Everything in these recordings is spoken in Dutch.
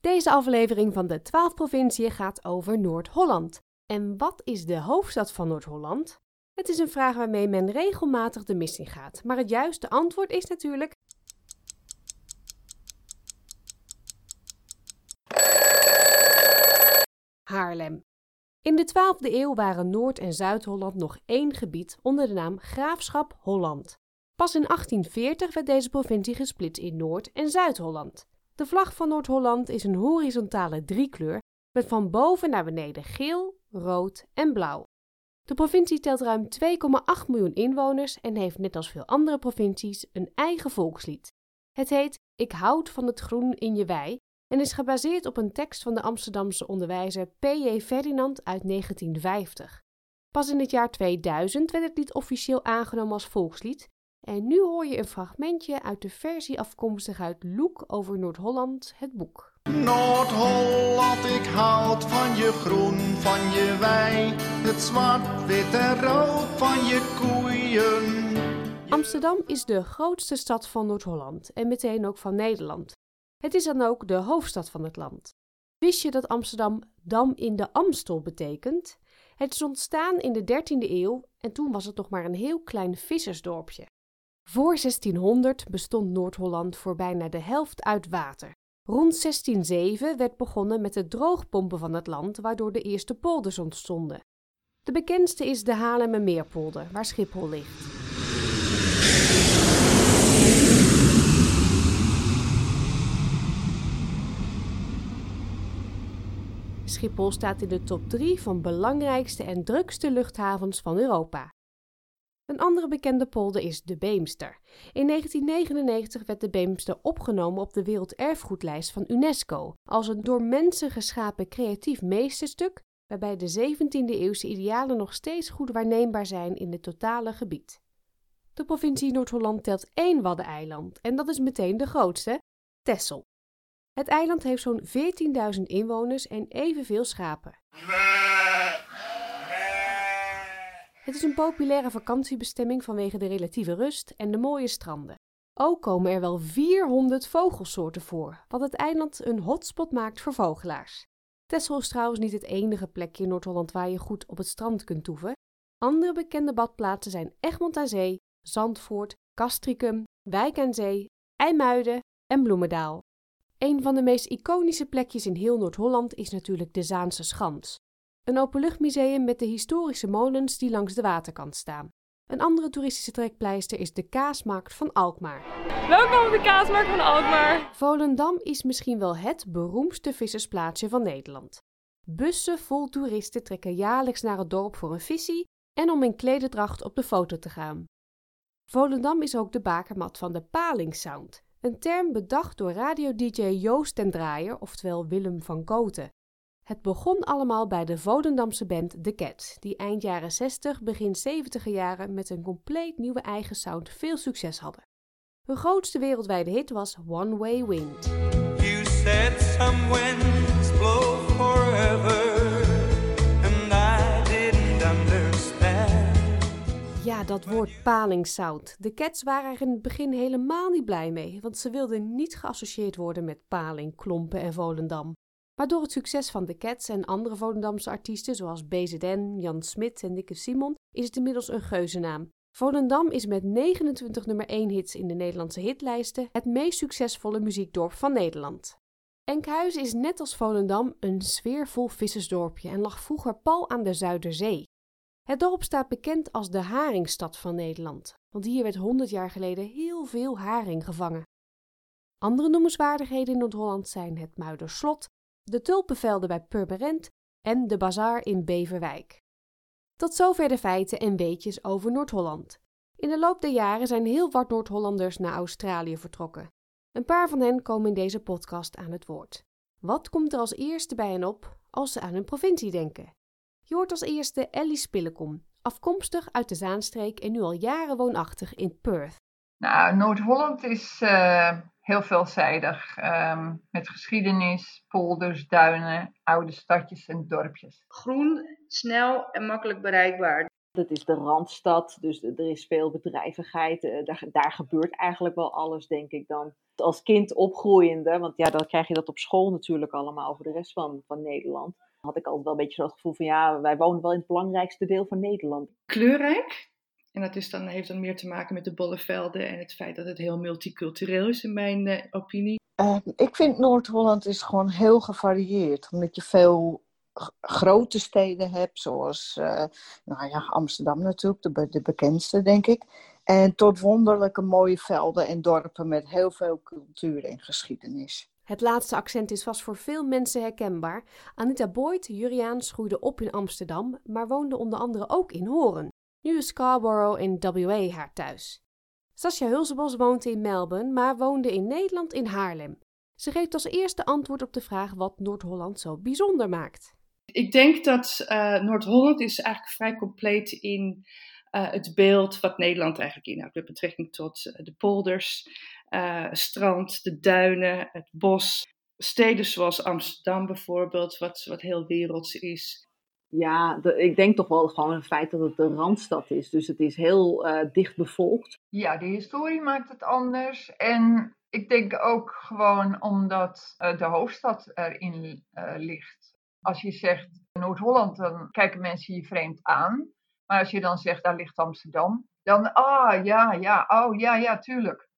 Deze aflevering van de 12 provinciën gaat over Noord-Holland. En wat is de hoofdstad van Noord-Holland? Het is een vraag waarmee men regelmatig de mis in gaat, maar het juiste antwoord is natuurlijk Haarlem. In de 12e eeuw waren Noord- en Zuid-Holland nog één gebied onder de naam Graafschap Holland. Pas in 1840 werd deze provincie gesplitst in Noord- en Zuid-Holland. De vlag van Noord-Holland is een horizontale driekleur met van boven naar beneden geel, rood en blauw. De provincie telt ruim 2,8 miljoen inwoners en heeft net als veel andere provincies een eigen volkslied. Het heet Ik houd van het groen in je wei en is gebaseerd op een tekst van de Amsterdamse onderwijzer P.J. Ferdinand uit 1950. Pas in het jaar 2000 werd het lied officieel aangenomen als volkslied en nu hoor je een fragmentje uit de versie afkomstig uit Loek over Noord-Holland, het boek. Noord-Holland, ik houd van je groen, van je wei, het zwart, wit en rood van je koeien. Amsterdam is de grootste stad van Noord-Holland en meteen ook van Nederland. Het is dan ook de hoofdstad van het land. Wist je dat Amsterdam Dam in de Amstel betekent? Het is ontstaan in de 13e eeuw en toen was het nog maar een heel klein vissersdorpje. Voor 1600 bestond Noord-Holland voor bijna de helft uit water. Rond 1607 werd begonnen met het droogpompen van het land, waardoor de eerste polders ontstonden. De bekendste is de Haarlemmermeerpolder, waar Schiphol ligt. Schiphol staat in de top 3 van belangrijkste en drukste luchthavens van Europa. Een andere bekende polder is de Beemster. In 1999 werd de Beemster opgenomen op de Werelderfgoedlijst van UNESCO als een door mensen geschapen creatief meesterstuk waarbij de 17e eeuwse idealen nog steeds goed waarneembaar zijn in het totale gebied. De provincie Noord-Holland telt één waddeneiland en dat is meteen de grootste, Texel. Het eiland heeft zo'n 14.000 inwoners en evenveel schapen. Het is een populaire vakantiebestemming vanwege de relatieve rust en de mooie stranden. Ook komen er wel 400 vogelsoorten voor, wat het eiland een hotspot maakt voor vogelaars. Texel is trouwens niet het enige plekje in Noord-Holland waar je goed op het strand kunt toeven. Andere bekende badplaatsen zijn Egmond aan Zee, Zandvoort, Castricum, Wijk aan Zee, IJmuiden en Bloemendaal. Een van de meest iconische plekjes in heel Noord-Holland is natuurlijk de Zaanse Schans. Een openluchtmuseum met de historische molens die langs de waterkant staan. Een andere toeristische trekpleister is de Kaasmarkt van Alkmaar. Welkom op de Kaasmarkt van Alkmaar. Volendam is misschien wel het beroemdste vissersplaatsje van Nederland. Bussen vol toeristen trekken jaarlijks naar het dorp voor een visie en om in klederdracht op de foto te gaan. Volendam is ook de bakermat van de Palingsound, een term bedacht door radio-dj Joost ten Draaier, oftewel Willem van Koten. Het begon allemaal bij de Volendamse band The Cats, die eind jaren 60, begin 70 jaren met een compleet nieuwe eigen sound veel succes hadden. Hun grootste wereldwijde hit was One Way Wind. You said some winds blow forever, and I didn't understand. Ja, dat woord palingsound. De Cats waren er in het begin helemaal niet blij mee, want ze wilden niet geassocieerd worden met Paling, Klompen en Volendam. Maar door het succes van de Cats en andere Volendamse artiesten zoals BZN, Jan Smit en Nikke Simon is het inmiddels een geuzennaam. Volendam is met 29 nummer 1 hits in de Nederlandse hitlijsten het meest succesvolle muziekdorp van Nederland. Enkhuizen is net als Volendam een sfeervol vissersdorpje en lag vroeger pal aan de Zuiderzee. Het dorp staat bekend als de haringstad van Nederland, want hier werd 100 jaar geleden heel veel haring gevangen. Andere noemenswaardigheden in Noord-Holland zijn het Muiderslot, de tulpenvelden bij Purmerend en de bazaar in Beverwijk. Tot zover de feiten en weetjes over Noord-Holland. In de loop der jaren zijn heel wat Noord-Hollanders naar Australië vertrokken. Een paar van hen komen in deze podcast aan het woord. Wat komt er als eerste bij hen op als ze aan hun provincie denken? Je hoort als eerste Ellie Spillekom, afkomstig uit de Zaanstreek en nu al jaren woonachtig in Perth. Nou, Noord-Holland is uh, heel veelzijdig. Um, met geschiedenis, polders, duinen, oude stadjes en dorpjes. Groen, snel en makkelijk bereikbaar. Dat is de randstad, dus er is veel bedrijvigheid. Eh, daar, daar gebeurt eigenlijk wel alles, denk ik dan. Als kind opgroeiende, want ja, dan krijg je dat op school natuurlijk allemaal over de rest van, van Nederland. Had ik altijd wel een beetje het gevoel van ja, wij wonen wel in het belangrijkste deel van Nederland. Kleurrijk. En dat is dan, heeft dan meer te maken met de bollevelden en het feit dat het heel multicultureel is, in mijn uh, opinie. Uh, ik vind Noord-Holland is gewoon heel gevarieerd. Omdat je veel grote steden hebt, zoals uh, nou ja, Amsterdam natuurlijk, de, de bekendste denk ik. En tot wonderlijke mooie velden en dorpen met heel veel cultuur en geschiedenis. Het laatste accent is vast voor veel mensen herkenbaar. Anita Boyd, Juriaans, groeide op in Amsterdam, maar woonde onder andere ook in Horen. Nu is Scarborough in WA haar thuis. Sascha Hulsebos woont in Melbourne, maar woonde in Nederland in Haarlem. Ze geeft als eerste antwoord op de vraag wat Noord-Holland zo bijzonder maakt. Ik denk dat uh, Noord-Holland is eigenlijk vrij compleet in uh, het beeld wat Nederland eigenlijk inhoudt. Met betrekking tot uh, de polders, strand, de duinen, het bos. Steden zoals Amsterdam bijvoorbeeld, wat, wat heel werelds is. Ja, ik denk toch wel gewoon het feit dat het de randstad is. Dus het is heel dicht bevolkt. Ja, de historie maakt het anders. En ik denk ook gewoon omdat de hoofdstad erin ligt als je zegt Noord-Holland, dan kijken mensen je vreemd aan. Maar als je dan zegt, daar ligt Amsterdam, dan, ah ja, ja, oh ja, ja, tuurlijk.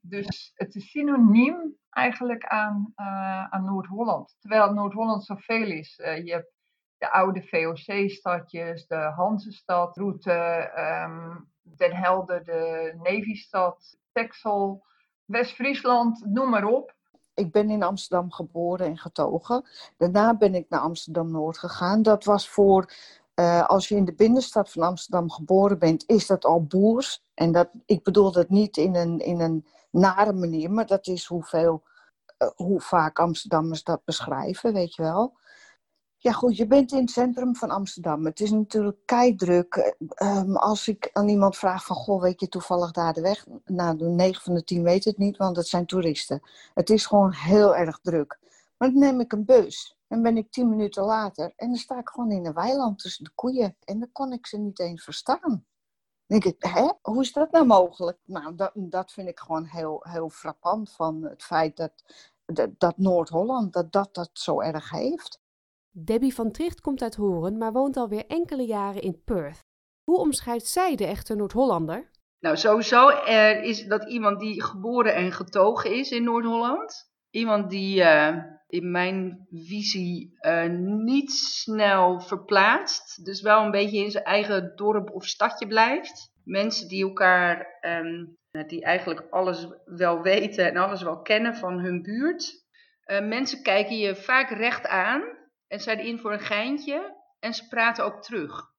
Dus het is synoniem eigenlijk aan, uh, aan Noord-Holland. Terwijl Noord-Holland zoveel is. Uh, je hebt de oude VOC-stadjes, de Hansestad, Route, um, Den Helder, de Navy-stad, Texel, West-Friesland, noem maar op ik ben in Amsterdam geboren en getogen. Daarna ben ik naar Amsterdam-Noord gegaan. Dat was voor, uh, als je in de binnenstad van Amsterdam geboren bent, is dat al boers. En dat, ik bedoel dat niet in een, in een nare manier, maar dat is hoeveel, uh, hoe vaak Amsterdammers dat beschrijven, weet je wel. Ja, goed, je bent in het centrum van Amsterdam. Het is natuurlijk keidruk. Um, als ik aan iemand vraag van, goh, weet je toevallig daar de weg? Nou, de 9 van de 10 weet het niet, want het zijn toeristen. Het is gewoon heel erg druk. Maar dan neem ik een bus en ben ik 10 minuten later en dan sta ik gewoon in een weiland tussen de koeien. En dan kon ik ze niet eens verstaan. Dan denk ik, hè, hoe is dat nou mogelijk? Nou, dat, dat vind ik gewoon heel, heel frappant van het feit dat, dat, dat Noord-Holland, dat, dat dat zo erg heeft. Debbie van Tricht komt uit Horen, maar woont alweer enkele jaren in Perth. Hoe omschrijft zij de echte Noord-Hollander? Nou, sowieso is dat iemand die geboren en getogen is in Noord-Holland. Iemand die uh, in mijn visie uh, niet snel verplaatst. Dus wel een beetje in zijn eigen dorp of stadje blijft. Mensen die elkaar, um, die eigenlijk alles wel weten en alles wel kennen van hun buurt. Uh, mensen kijken je vaak recht aan en zijn in voor een geintje en ze praten ook terug.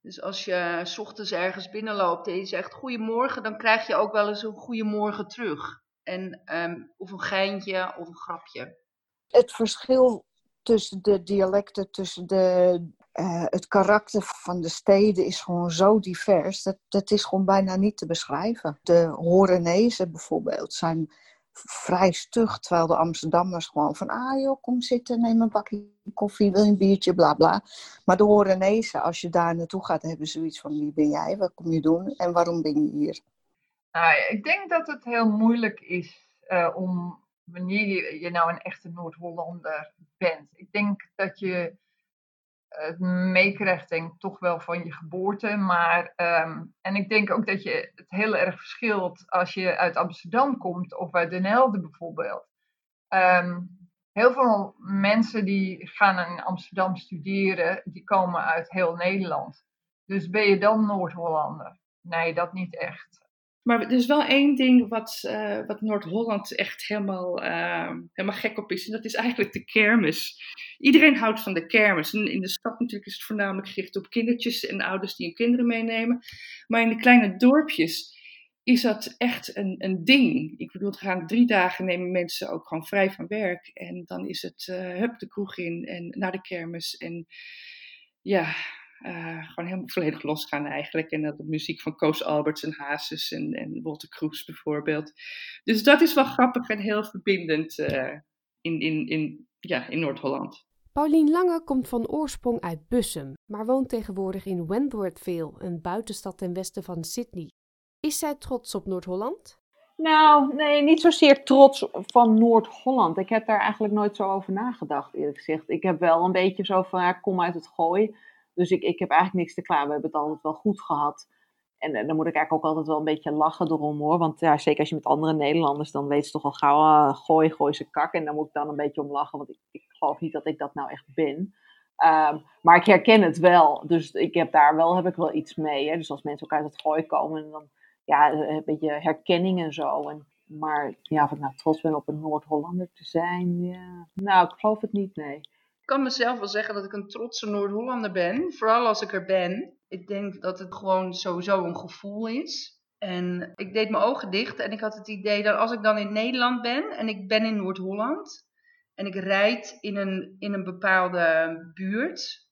Dus als je s ochtends ergens binnenloopt en je zegt goedemorgen, dan krijg je ook wel eens een goedemorgen terug. En, um, of een geintje of een grapje. Het verschil tussen de dialecten, tussen de, uh, het karakter van de steden is gewoon zo divers. Dat, dat is gewoon bijna niet te beschrijven. De Horenezen bijvoorbeeld zijn vrij stug. Terwijl de Amsterdammers gewoon van, ah joh, kom zitten, neem een bakje koffie, wil een biertje, bla bla. Maar de Horenezen, als je daar naartoe gaat, hebben zoiets van, wie ben jij, wat kom je doen en waarom ben je hier? Nou, ik denk dat het heel moeilijk is uh, om, wanneer je, je nou een echte Noord-Hollander bent. Ik denk dat je het meekrijgt, denk toch wel van je geboorte. Maar, um, en ik denk ook dat je het heel erg verschilt als je uit Amsterdam komt of uit Den Helder bijvoorbeeld. Um, heel veel mensen die gaan in Amsterdam studeren, die komen uit heel Nederland. Dus ben je dan Noord-Hollander? Nee, dat niet echt. Maar er is wel één ding wat, uh, wat Noord-Holland echt helemaal, uh, helemaal gek op is. En dat is eigenlijk de kermis. Iedereen houdt van de kermis. In de stad natuurlijk is het voornamelijk gericht op kindertjes en ouders die hun kinderen meenemen. Maar in de kleine dorpjes is dat echt een, een ding. Ik bedoel, er gaan drie dagen nemen mensen ook gewoon vrij van werk. En dan is het uh, hup de kroeg in en naar de kermis. En ja, uh, gewoon helemaal volledig losgaan eigenlijk. En dat de muziek van Koos Alberts en Hazes en, en Walter Kroes bijvoorbeeld. Dus dat is wel grappig en heel verbindend uh, in, in, in, ja, in Noord-Holland. Paulien Lange komt van oorsprong uit Bussum, maar woont tegenwoordig in Wentworthville, een buitenstad ten westen van Sydney. Is zij trots op Noord-Holland? Nou, nee, niet zozeer trots van Noord-Holland. Ik heb daar eigenlijk nooit zo over nagedacht, eerlijk gezegd. Ik heb wel een beetje zo van, ja, ik kom uit het gooi. Dus ik, ik heb eigenlijk niks te klaar. We hebben het altijd wel goed gehad. En, dan moet ik eigenlijk ook altijd wel een beetje lachen erom hoor. Want ja, zeker als je met andere Nederlanders, dan weet ze toch al gauw, uh, gooi, gooi ze kak. En dan moet ik dan een beetje om lachen, want ik, ik geloof niet dat ik dat nou echt ben. Um, maar ik herken het wel. Dus ik heb daar wel, heb ik wel iets mee. Hè. Dus als mensen ook uit het gooi komen, dan ja, een beetje herkenning en zo. En, maar ja, of ik nou trots ben op een Noord-Hollander te zijn, ja. Nou, ik geloof het niet, nee. Kan mezelf wel zeggen dat ik een trotse Noord-Hollander ben. Vooral als ik er ben. Ik denk dat het gewoon sowieso een gevoel is. En ik deed mijn ogen dicht en ik had het idee dat als ik dan in Nederland ben en ik ben in Noord-Holland en ik rijd in een, in een bepaalde buurt,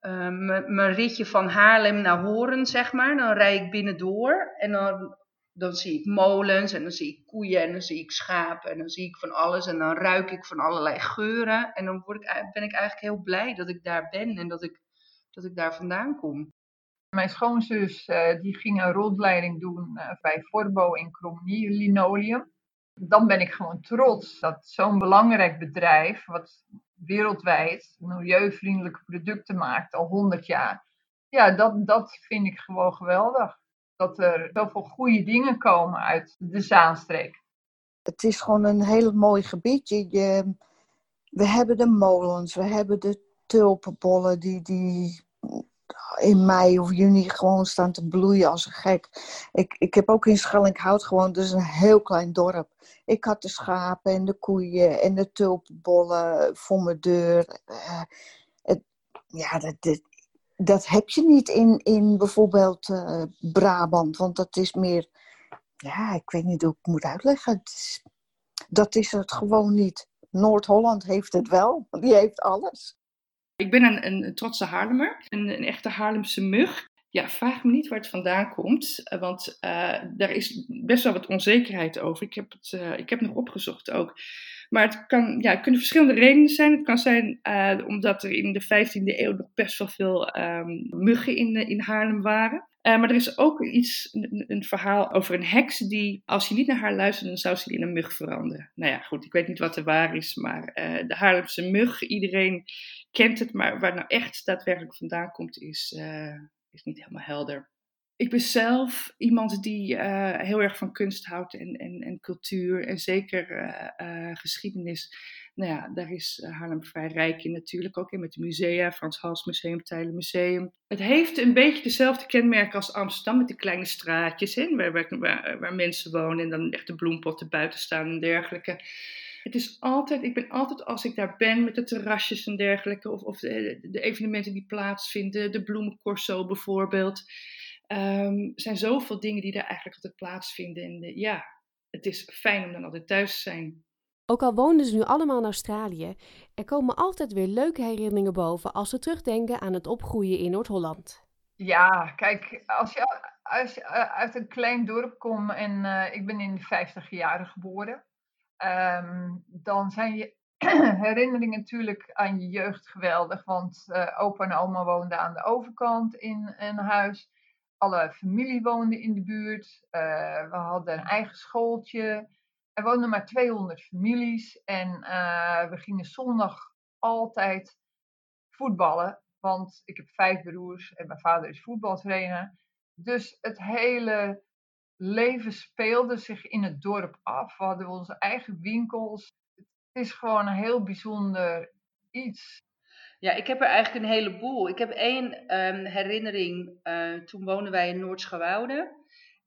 uh, mijn ritje van Haarlem naar Horen, zeg maar, dan rijd ik binnendoor en dan dan zie ik molens en dan zie ik koeien en dan zie ik schapen en dan zie ik van alles en dan ruik ik van allerlei geuren. En dan word ik, ben ik eigenlijk heel blij dat ik daar ben en dat ik, dat ik daar vandaan kom. Mijn schoonzus uh, die ging een rondleiding doen uh, bij Forbo in Cromnie, linoleum. Dan ben ik gewoon trots dat zo'n belangrijk bedrijf, wat wereldwijd milieuvriendelijke producten maakt, al 100 jaar. Ja, dat, dat vind ik gewoon geweldig dat er zoveel goede dingen komen uit de Zaanstreek. Het is gewoon een heel mooi gebied. Je, we hebben de molens, we hebben de tulpenbollen die, die in mei of juni gewoon staan te bloeien als een gek. Ik, ik heb ook in Schellinghout gewoon, dus een heel klein dorp. Ik had de schapen en de koeien en de tulpenbollen voor mijn deur. Het, ja, dat, dat heb je niet in, in bijvoorbeeld uh, Brabant, want dat is meer, ja, ik weet niet hoe ik het moet uitleggen. Dat is het gewoon niet. Noord-Holland heeft het wel, die heeft alles. Ik ben een, een, trotse Haarlemmer, een, een echte Haarlemse mug. Ja, vraag me niet waar het vandaan komt, eh, want uh, daar is best wel wat onzekerheid over. Ik heb het, ik heb nog opgezocht ook. Maar het, kan, ja, kunnen verschillende redenen zijn. Het kan zijn uh, omdat er in de 15e eeuw nog best wel veel um, muggen in, in Haarlem waren. Uh, maar er is ook iets, een, verhaal over een heks die, als je niet naar haar luistert, dan zou ze in een mug veranderen. Nou ja, goed, ik weet niet wat er waar is, maar de Haarlemse mug, iedereen kent het, maar waar nou echt daadwerkelijk vandaan komt, is, is niet helemaal helder ik ben zelf iemand die uh, heel erg van kunst houdt en, en, en cultuur en zeker uh, uh, geschiedenis. Nou ja, daar is Haarlem vrij rijk in natuurlijk, ook in met de musea, Frans Hals Museum, Tijlen Museum. Het heeft een beetje dezelfde kenmerken als Amsterdam, met die kleine straatjes in, waar, waar, waar, mensen wonen en dan echt de bloempotten buiten staan en dergelijke. Het is altijd, ik ben altijd als ik daar ben met de terrasjes en dergelijke, of, of de, de evenementen die plaatsvinden, de bloemencorso bijvoorbeeld um, zijn zoveel dingen die daar eigenlijk altijd plaatsvinden. En de, ja, het is fijn om dan altijd thuis te zijn. Ook al woonden ze nu allemaal in Australië, er komen altijd weer leuke herinneringen boven als ze terugdenken aan het opgroeien in Noord-Holland. Ja, kijk, als je, als je uit een klein dorp komt en uh, ik ben in de 50 jaren geboren, um, dan zijn je herinneringen natuurlijk aan je jeugd geweldig. Want uh, opa en oma woonden aan de overkant in een huis alle familie woonde in de buurt. Uh, we hadden een eigen schooltje. Er woonden maar 200 families. En uh, we gingen zondag altijd voetballen. Want ik heb vijf broers en mijn vader is voetbaltrainer. Dus het hele leven speelde zich in het dorp af. We hadden onze eigen winkels. Het is gewoon een heel bijzonder iets. Ja, ik heb er eigenlijk een heleboel. Ik heb één um, herinnering. Uh, toen woonden wij in Noordschouwoude.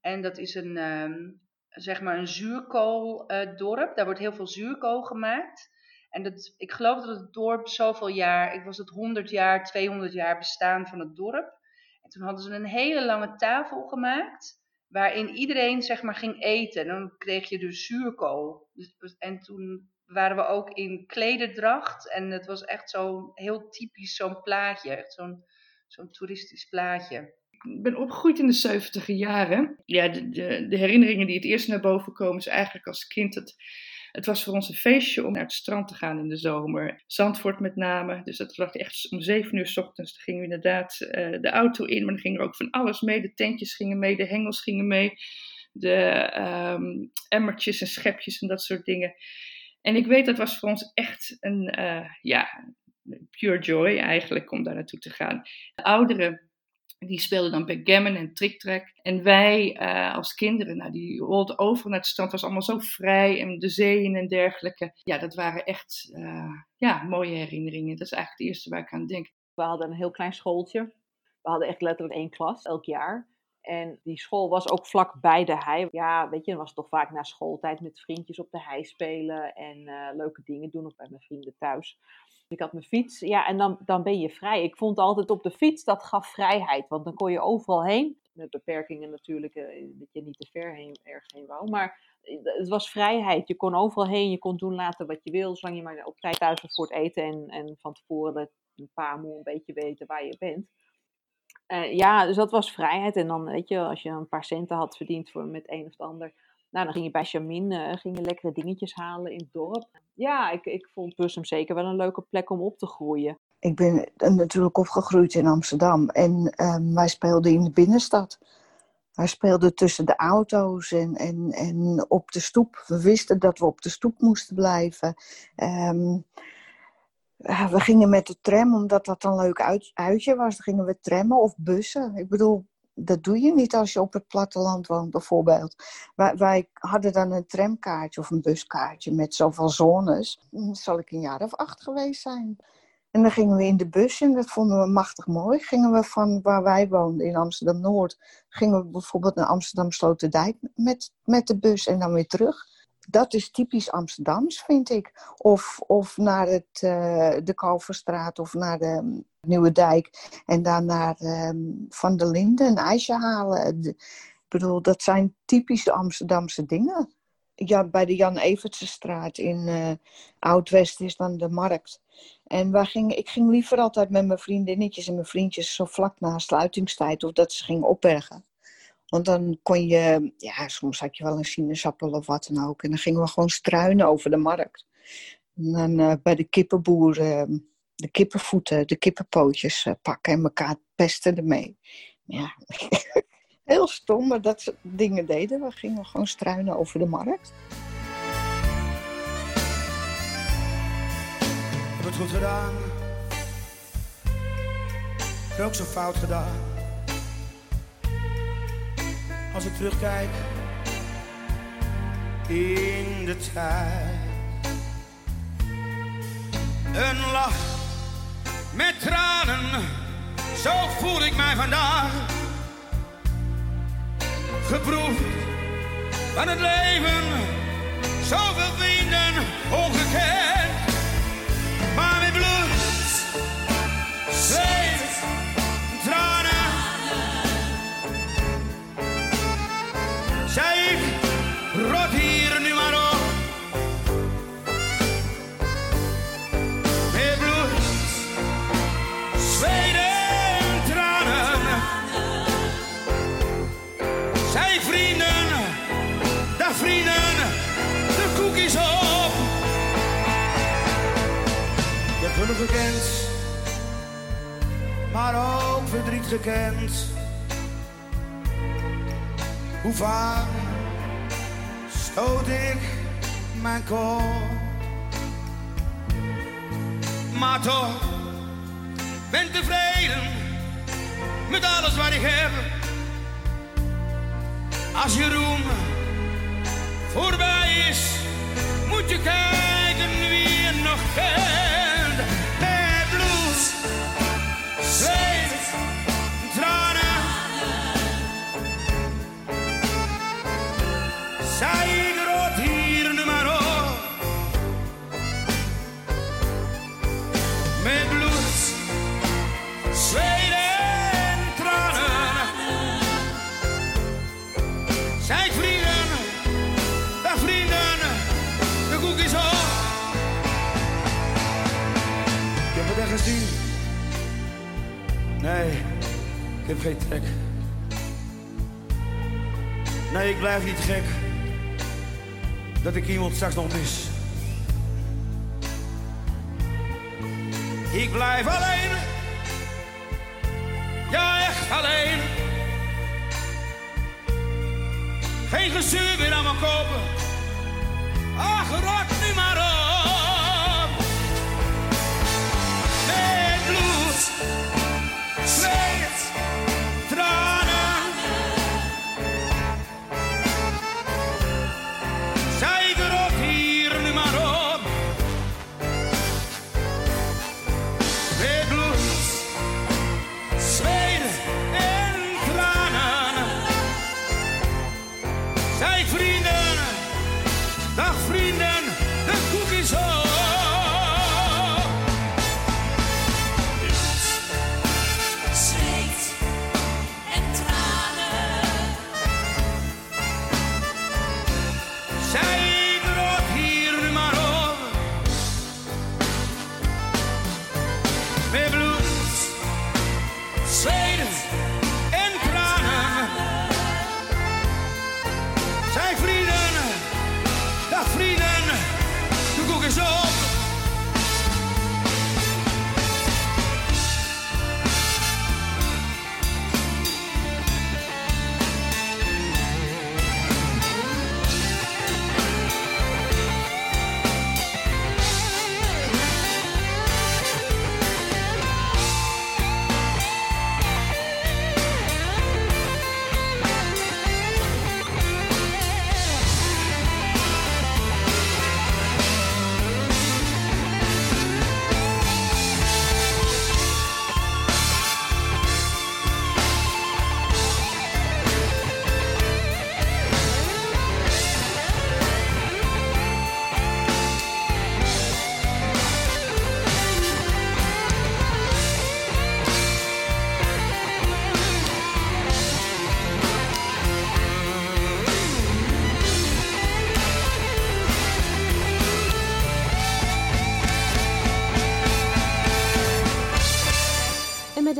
En dat is een, um, zeg maar een zuurkooldorp. Uh, Daar wordt heel veel zuurkool gemaakt. En dat, ik geloof dat het dorp zoveel jaar, ik was het 100 jaar, 200 jaar bestaan van het dorp. En toen hadden ze een hele lange tafel gemaakt, waarin iedereen zeg maar ging eten. En dan kreeg je dus zuurkool. Dus, en toen waren we ook in klederdracht. En het was echt zo heel typisch zo'n plaatje. Echt zo'n zo'n toeristisch plaatje. Ik ben opgegroeid in de 70 jaren. Ja, de, de, de, herinneringen die het eerst naar boven komen is eigenlijk als kind dat Het was voor ons een feestje om naar het strand te gaan in de zomer. Zandvoort met name. Dus dat was echt om zeven uur s ochtends. Dan gingen we inderdaad uh, de auto in. Maar dan ging er ook van alles mee. De tentjes gingen mee, de hengels gingen mee. De um, emmertjes en schepjes en dat soort dingen. En ik weet dat was voor ons echt een, uh, ja, pure joy eigenlijk om daar naartoe te gaan. De ouderen die speelden dan backgammon en tricktrack. En wij uh, als kinderen, nou, die rolden over naar het strand. was allemaal zo vrij en de zeeën en dergelijke. Ja, dat waren echt uh, ja, mooie herinneringen. Dat is eigenlijk het eerste waar ik aan denk. We hadden een heel klein schooltje. We hadden echt letterlijk één klas elk jaar. En die school was ook vlak bij de hei. Ja, weet je, dan was het toch vaak na schooltijd met vriendjes op de hei spelen en uh, leuke dingen doen, of bij mijn vrienden thuis. Ik had mijn fiets, ja, en dan, dan ben je vrij. Ik vond altijd op de fiets, dat gaf vrijheid, want dan kon je overal heen. Met beperkingen natuurlijk, uh, dat je niet te ver heen, ergens heen wou. Maar het was vrijheid. Je kon overal heen, je kon doen laten wat je wil, zolang je maar op tijd thuis was voor het eten en, en van tevoren een paar moe een beetje weten waar je bent. Uh, ja, dus dat was vrijheid. En dan, weet je, als je een paar centen had verdiend voor met een of het ander. Nou, dan ging je bij Charmin uh, ging je lekkere dingetjes halen in het dorp. Ja, ik, ik vond Bussum zeker wel een leuke plek om op te groeien. Ik ben natuurlijk opgegroeid in Amsterdam. En um, wij speelden in de binnenstad. Wij speelden tussen de auto's en, en, en op de stoep. We wisten dat we op de stoep moesten blijven. Um, we gingen met de tram, omdat dat een leuk uit, uitje was. Gingen we trammen of bussen. Ik bedoel, dat doe je niet als je op het platteland woont, bijvoorbeeld. Wij, wij hadden dan een tramkaartje of een buskaartje met zoveel zones. Dan zal ik een jaar of acht geweest zijn. En dan gingen we in de bus en dat vonden we machtig mooi. Gingen we van waar wij woonden in Amsterdam-Noord, gingen we bijvoorbeeld naar Amsterdam-Sloterdijk met, met de bus en dan weer terug dat is typisch Amsterdams, vind ik. Of, of naar het, uh, de Kalverstraat of naar de um, Nieuwe Dijk. En dan naar um, Van der Linden een ijsje halen. De, ik bedoel, dat zijn typische Amsterdamse dingen. Ja, bij de Jan Evertsestraat in uh, Oud-West is dan de markt. En waar ging, ik ging liever altijd met mijn vriendinnetjes en mijn vriendjes zo vlak na sluitingstijd of dat ze gingen opbergen. Want dan kon je, ja, soms had je wel een sinaasappel of wat dan ook. En dan gingen we gewoon struinen over de markt. En dan uh, bij de kippenboer uh, de kippenvoeten, de kippenpootjes uh, pakken en elkaar pesten ermee. Ja, heel stom, maar dat soort dingen deden we. Gingen gewoon struinen over de markt. Heb het goed gedaan. Heb ook zo fout gedaan als ik terugkijk in de tijd. Een lach met tranen, zo voel ik mij vandaag. Geproefd van het leven, zoveel vrienden ongekend. Zei ik, rot hier nu maar op. Met bloed, zweet en tranen. Zij vrienden, dag vrienden, de koekjes op. Je hebt geluk gekend, maar ook verdriet gekend. Hoe vaak stoot ik mijn kop? Maar toch ben tevreden met alles wat ik heb. Als je roem voorbij is, moet je kijken wie je nog kent. Met bloed, zweet, gezien. Nee, ik heb geen trek. Nee, ik blijf niet gek. dat ik iemand straks nog mis. Ik blijf alleen, ja echt alleen. Geen gezeur weer aan mijn kopen. Ach, rot nu maar op. bloed,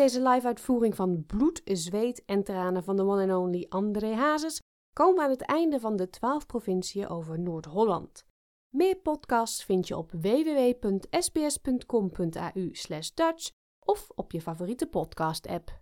deze live-uitvoering van Bloed, Zweet en Tranen van de one and only André Hazes komen we aan het einde van de 12 provinciën over Noord-Holland. Meer podcasts vind je op www.sbs.com.au/dutch of op je favoriete podcast-app.